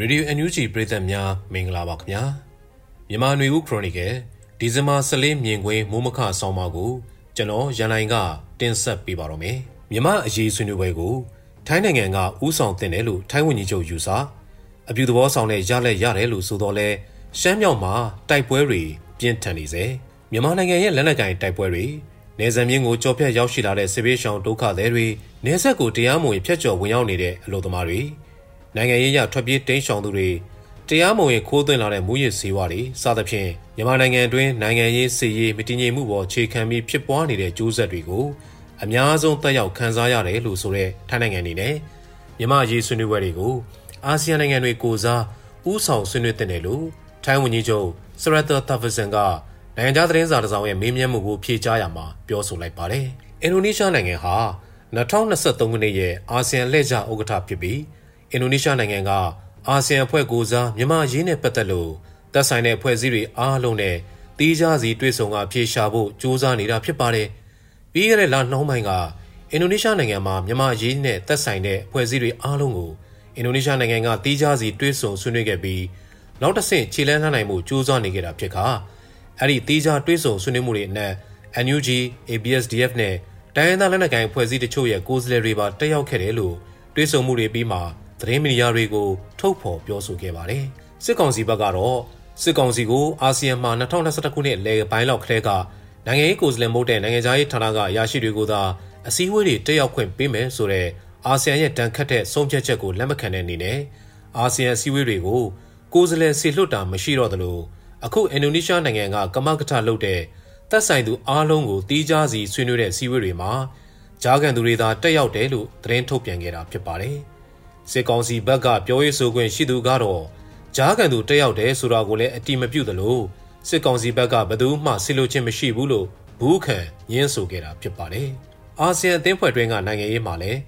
ရေဒီယို NUG ပရိသတ်များမင်္ဂလာပါခင်ဗျာမြန်မာຫນွေဦးခရိုနီကယ်ဒီဇင်ဘာ14မြင်ကွင်းမိုးမခဆောင်းပါကိုကျွန်တော်ရန်နိုင်ကတင်ဆက်ပေးပါတော့မယ်မြန်မာအရေးဆွေးနွေးပွဲကိုထိုင်းနိုင်ငံကဥဆောင်တင်တယ်လို့ထိုင်းဝန်ကြီးချုပ်ယူဆအပြုသဘောဆောင်တဲ့ရလက်ရတယ်လို့ဆိုတော့လဲရှမ်းမြောက်မှာတိုက်ပွဲတွေပြင်းထန်နေစေမြန်မာနိုင်ငံရဲ့လက်နက်ကင်တိုက်ပွဲတွေနေဇံမြင်းကိုကြော်ဖြတ်ရောက်ရှိလာတဲ့စစ်ပေးရှောင်ဒုက္ခသည်တွေနေဆက်ကိုတရားမဝင်ဖျက်ကျော်ဝင်ရောက်နေတဲ့အလို့သမားတွေ နိုင်ငံရေးအရထွက်ပြေးတိမ်းရှောင်သူတွေတရားမဝင်ခိုးသွင်းလာတဲ့မူရစ်ဆေးဝါးတွေစသဖြင့်မြန်မာနိုင်ငံအတွင်းနိုင်ငံရေးစီရေးမတည်ငြိမ်မှုပေါ်ခြေခံပြီးဖြစ်ပွားနေတဲ့ကျိုးဆက်တွေကိုအများဆုံးတက်ရောက်ခံစားရတယ်လို့ဆိုတဲ့ထိုင်းနိုင်ငံအနေနဲ့မြန်မာရေးဆွေးနွေးပွဲတွေကိုအာဆီယံနိုင်ငံတွေကိုစားဥဆောင်ဆွေးနွေးတဲ့လို့ထိုင်းဝန်ကြီးချုပ်စရတ်တာတာဖဆန်ကနိုင်ငံခြားသတင်းစာတစ်စောင်ရဲ့မေးမြန်းမှုကိုဖြေကြားရမှာပြောဆိုလိုက်ပါတယ်။အင်ဒိုနီးရှားနိုင်ငံဟာ2023ခုနှစ်ရဲ့အာဆီယံလက်ကျဥက္ကဋ္ဌဖြစ်ပြီးအ င်ဒိုနီးရှားနိုင်ငံကအာဆီယံအဖွဲ့ကိုစားမြန်မာရင်းနဲ့ပတ်သက်လို့သက်ဆိုင်တဲ့အဖွဲ့အစည်းတွေအားလုံးနဲ့တီးခြားစီတွေ့ဆုံကအပြေရှာဖို့ကြိုးစားနေတာဖြစ်ပါတယ်။ပြီးခဲ့တဲ့လနှောင်းပိုင်းကအင်ဒိုနီးရှားနိုင်ငံမှာမြန်မာရင်းနဲ့သက်ဆိုင်တဲ့အဖွဲ့အစည်းတွေအားလုံးကိုအင်ဒိုနီးရှားနိုင်ငံကတီးခြားစီတွေ့ဆုံဆွေးနွေးခဲ့ပြီးနောက်တစ်ဆင့်ခြေလှမ်းလှမ်းနိုင်မှုကြိုးစားနေကြတာဖြစ်ခါအဲ့ဒီတီးခြားတွေ့ဆုံဆွေးနွေးမှုတွေအနက် NUG, ABSDF နဲ့တိုင်းရင်းသားလက်နက်ကိုင်အဖွဲ့အစည်းတချို့ရဲ့ကိုယ်စားလှယ်တွေပါတက်ရောက်ခဲ့တယ်လို့တွေ့ဆုံမှုတွေပြီးမှ သတင်းမီဒီယာတွေကိုထုတ်ဖော်ပြောဆိုခဲ့ပါတယ်။စစ်ကောင်စီဘက်ကတော့စစ်ကောင်စီကိုအာဆီယံမှာ2021ခုနှစ်လယ်ပိုင်းလောက်ကလေးကနိုင်ငံရေးကိုယ်စားလှယ်မဟုတ်တဲ့နိုင်ငံခြားရေးဌာနကရရှိတွေကိုသာအစည်းအဝေးတွေတက်ရောက်ခွင့်ပေးမယ်ဆိုတဲ့အာဆီယံရဲ့တန်ခတ်တဲ့ဆုံးဖြတ်ချက်ကိုလက်မခံတဲ့အနေနဲ့အာဆီယံအစည်းအဝေးတွေကိုကိုယ်စားလှယ်ဆီလွတ်တာမရှိတော့သလိုအခုအင်ဒိုနီးရှားနိုင်ငံကကမကထလုပ်တဲ့သက်ဆိုင်သူအားလုံးကိုတီးခြားစီဆွေးနွေးတဲ့စည်းဝေးတွေမှာဂျားကန်သူတွေသာတက်ရောက်တယ်လို့သတင်းထုတ်ပြန်ခဲ့တာဖြစ်ပါတယ်။ စစ်ကောင်စီဘက်ကပြောရေးဆိုခွင့်ရှိသူကတော့ဂျားကန်သူတက်ရောက်တယ်ဆိုတာကိုလည်းအတိမပြုသလိုစစ်ကောင်စီဘက်ကဘယ်သူမှဆစ်လို့ချင်းမရှိဘူးလို့ဘူးခံညင်းဆိုခဲ့တာဖြစ်ပါတယ်။အာဆီယံအသင်းဖွဲ့တွင်းကနိုင်ငံရေးမှာလည်း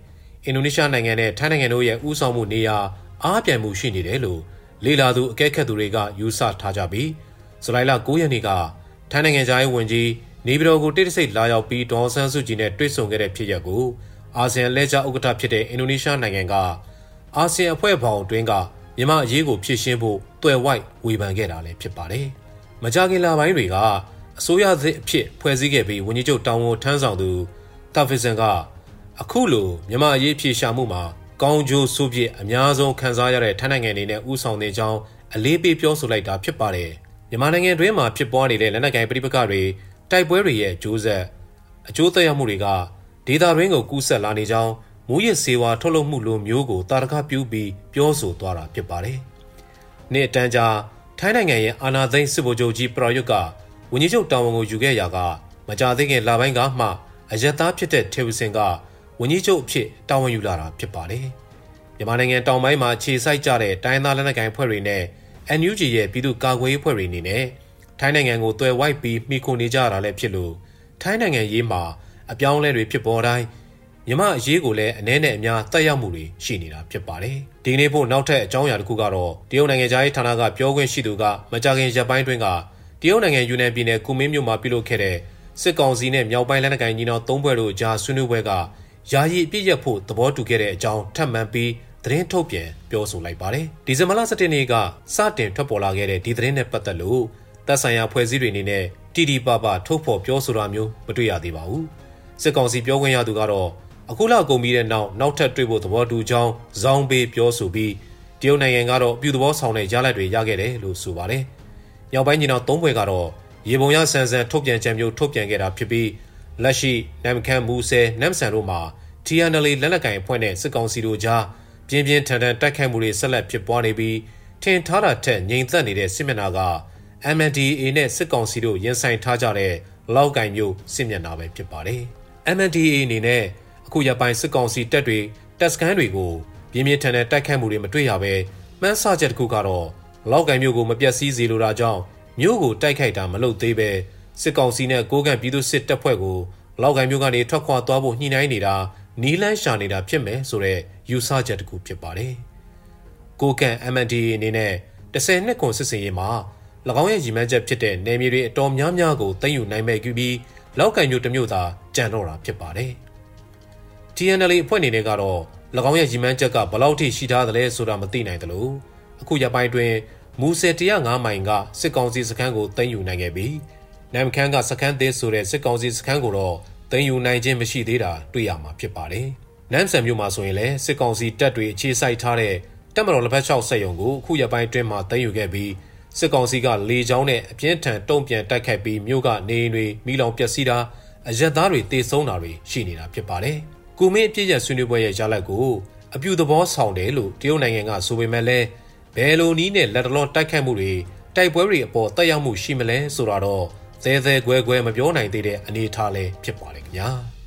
အင်ဒိုနီးရှားနိုင်ငံနဲ့ထိုင်းနိုင်ငံတို့ရဲ့ဥဆောင်မှုနေရာအားပြိုင်မှုရှိနေတယ်လို့လေလာသူအကဲခတ်သူတွေကယူဆထားကြပြီးဇူလိုင်လ9ရက်နေ့ကထိုင်းနိုင်ငံသားရေးဝန်ကြီးနေပြည်တော်ကိုတိတ်တဆိတ်လာရောက်ပြီးဒေါ်ဆန်းစုကြည်နဲ့တွေ့ဆုံခဲ့တဲ့ဖြစ်ရပ်ကိုအာဆီယံလဲကျဥက္ကဋ္ဌဖြစ်တဲ့အင်ဒိုနီးရှားနိုင်ငံက အာဆီယံအဖွဲ့ပေါင်းတွင်းကမြန်မာအရေးကိုဖြည့်ရှင်းဖို့တွယ်ဝိုက်ဝေဖန်ခဲ့တာလည်းဖြစ်ပါတယ်။မကြခင်လပိုင်းတွေကအစိုးရသစ်အဖြစ်ဖွဲ့စည်းခဲ့ပြီးဝန်ကြီးချုပ်တောင်ဝန်ထမ်းဆောင်သူတာဖီဆန်ကအခုလိုမြန်မာအရေးဖြည့်ရှာမှုမှာကောင်းကျိုးဆိုးပြစ်အများဆုံးခံစားရတဲ့ထိုင်းနိုင်ငံနေနဲ့ဥဆောင်နေကြောင်းအလေးပေးပြောဆိုလိုက်တာဖြစ်ပါတယ်။မြန်မာနိုင်ငံတွင်းမှာဖြစ်ပွားနေတဲ့လက်နက်ကိုင်ပဋိပက္ခတွေတိုက်ပွဲတွေရဲ့အကျိုးဆက်အကျိုးသက်ရောက်မှုတွေကဒေသတွင်းကိုကူးဆက်လာနေကြောင်း မူရစ်စေဝါထုတ်လုပ်မှုလိုမျိုးကိုတာရကပြုပြီးပြောဆိုသွားတာဖြစ်ပါတယ်။နေ့အတန်းကြာထိုင်းနိုင်ငံရဲ့အာဏာသိမ်းစစ်ဗိုလ်ချုပ်ကြီးပရောယုတ်ကဝန်ကြီးချုပ်တာဝန်ကိုယူခဲ့ရာကမကြာသေးခင်လပိုင်းကမှအယက်သားဖြစ်တဲ့ထေဝစင်ကဝန်ကြီးချုပ်အဖြစ်တာဝန်ယူလာတာဖြစ်ပါတယ်။မြန်မာနိုင်ငံတောင်ပိုင်းမှာခြေစိုက်ကြတဲ့တိုင်းသားလက်နက်ကိုင်ဖွဲ့တွေနဲ့ NUG ရဲ့ပြည်သူ့ကာကွယ်ရေးဖွဲ့တွေအနေနဲ့ထိုင်းနိုင်ငံကိုတွယ်ဝိုက်ပြီးမိခိုနေကြတာလည်းဖြစ်လို့ထိုင်းနိုင်ငံရေးမှာအပြောင်းအလဲတွေဖြစ်ပေါ်တိုင်း မြမအရေးကိုလည်းအ ਨੇ နဲ့အများတက်ရောက်မှုတွေရှိနေတာဖြစ်ပါတယ်။ဒီကနေ့ဖို့နောက်ထပ်အကြောင်းအရာတစ်ခုကတော့တရုတ်နိုင်ငံသားရေးဌာနကပြောခွင့်ရှိသူကမကြခင်ရပ်ပိုင်းတွင်းကတရုတ်နိုင်ငံယူနန်ပြည်နယ်ကူမင်းမြို့မှာပြုလုပ်ခဲ့တဲ့စစ်ကောင်စီနဲ့မြောက်ပိုင်းလက်နက်ကိုင်ညီနောင်သုံးဘွဲ့တို့ကြားဆွေးနွေးပွဲကယာယီအပြည့်ရဖို့သဘောတူခဲ့တဲ့အကြောင်းထပ်မံပြီးသတင်းထုတ်ပြန်ပြောဆိုလိုက်ပါတယ်။ဒီဇင်ဘာလ17ရက်နေ့ကစတင်ထွက်ပေါ်လာခဲ့တဲ့ဒီသတင်းနဲ့ပတ်သက်လို့တပ်ဆိုင်ရာဖွဲ့စည်းတွေအနေနဲ့တီတီပါပါထုတ်ဖော်ပြောဆိုတာမျိုးမတွေ့ရသေးပါဘူး။စစ်ကောင်စီပြောခွင့်ရသူကတော့ အခုလကုန်ပြီးတဲ့နောက်နောက်ထပ်တွေ့ဖို့သဘောတူကြောင်းဇောင်းပေးပြောဆိုပြီးတရုတ်နိုင်ငံကတော့အပြုသဘောဆောင်တဲ့ရလဒ်တွေရခဲ့တယ်လို့ဆိုပါတယ်။ရောက်ပိုင်းညီနောင်သုံးဘွယ်ကတော့ရေပုံရဆန်ဆန်ထုတ်ပြန်ကြံမျိုးထုတ်ပြန်ခဲ့တာဖြစ်ပြီးလက်ရှိနမ်ခမ်းမူဆဲနမ်ဆန်တို့မှာ TNL လက်လက်ကင်အဖွဲ့နဲ့စစ်ကောင်စီတို့ကြားပြင်းပြင်းထန်ထန်တိုက်ခိုက်မှုတွေဆက်လက်ဖြစ်ပွားနေပြီးထင်ထားတာထက်ငြိမ်သက်နေတဲ့စစ်မျက်နှာက MNDAA နဲ့စစ်ကောင်စီတို့ရင်ဆိုင်ထားကြတဲ့လောက်ကင်မျိုးစစ်မျက်နှာပဲဖြစ်ပါတယ်။ MNDAA အနေနဲ့ အခုရပိုင်းစစ်ကောင်စီတပ်တွေတပ်စခန်းတွေကိုပြင်းပြင်းထန်ထန်တိုက်ခိုက်မှုတွေမတွေ့ရဘဲမှန်းဆချက်တစ်ခုကတော့လောက်ကင်မျိုးကိုမပြတ်စည်းစေလိုတာကြောင့်မျိုးကိုတိုက်ခိုက်တာမလုပ်သေးပဲစစ်ကောင်စီနဲ့ကိုကန့်ပြည်သူစစ်တပ်ဖွဲ့ကိုလောက်ကင်မျိုးကနေထွက်ခွာသွားဖို့ညှိနှိုင်းနေတာနီးလန်းရှာနေတာဖြစ်မယ်ဆိုတော့ယူဆချက်တစ်ခုဖြစ်ပါတယ်။ကိုကန့် MNDA အနေနဲ့10နှစ်ခွန်စစ်စင်ရေးမှာ၎င်းရဲ့ရည်မှန်းချက်ဖြစ်တဲ့နယ်မြေတွေအတော်များများကိုသိမ်းယူနိုင်မဲ့ပြီးလောက်ကင်မျိုးတစ်မျိုးသာကြံတော့တာဖြစ်ပါတယ်။ TNL အဖွဲ့အနေနဲ့ကတော့၎င်းရဲ့ရည်မှန်းချက်ကဘလောက်ထိရှိထားသလဲဆိုတာမသိနိုင်သလိုအခုရပိုင်းတွင်မူဆယ်105မိုင်ကစစ်ကောင်စီစခန်းကိုသိမ်းယူနိုင်ခဲ့ပြီးနမ်ခမ်းကစခန်းသေးဆိုတဲ့စစ်ကောင်စီစခန်းကိုတော့သိမ်းယူနိုင်ခြင်းမရှိသေးတာတွေ့ရမှာဖြစ်ပါတယ်။နမ်ဆန်မြို့မှာဆိုရင်လည်းစစ်ကောင်စီတပ်တွေအခြေစိုက်ထားတဲ့တပ်မတော်လက်ဖက်ချောက်ဆက်ယုံကိုအခုရပိုင်းတွင်မှာသိမ်းယူခဲ့ပြီးစစ်ကောင်စီကလေကြောင်းနဲ့အပြင်းထန်တုံ့ပြန်တိုက်ခိုက်ပြီးမြို့ကနေအိမ်တွေမိလောင်ပျက်စီးတာအရက်သားတွေတေဆုံးတာတွေရှိနေတာဖြစ်ပါတယ်။ ကုမင်းအပြည့်ရဆွေးနွေးပွဲရဲ့ရလဒ်ကိုအပြူသဘောဆောင်တယ်လို့တရုတ်နိုင်ငံကဆိုပေမဲ့လည်းဘယ်လိုနည်းနဲ့လက်တလုံးတိုက်ခိုက်မှုတွေတိုက်ပွဲတွေအပေါ်တက်ရောက်မှုရှိမလဲဆိုတာတော့သဲသဲကွဲကွဲမပြောနိုင်သေးတဲ့အနေအထားလည်းဖြစ်ပါလေခင်ဗျာ။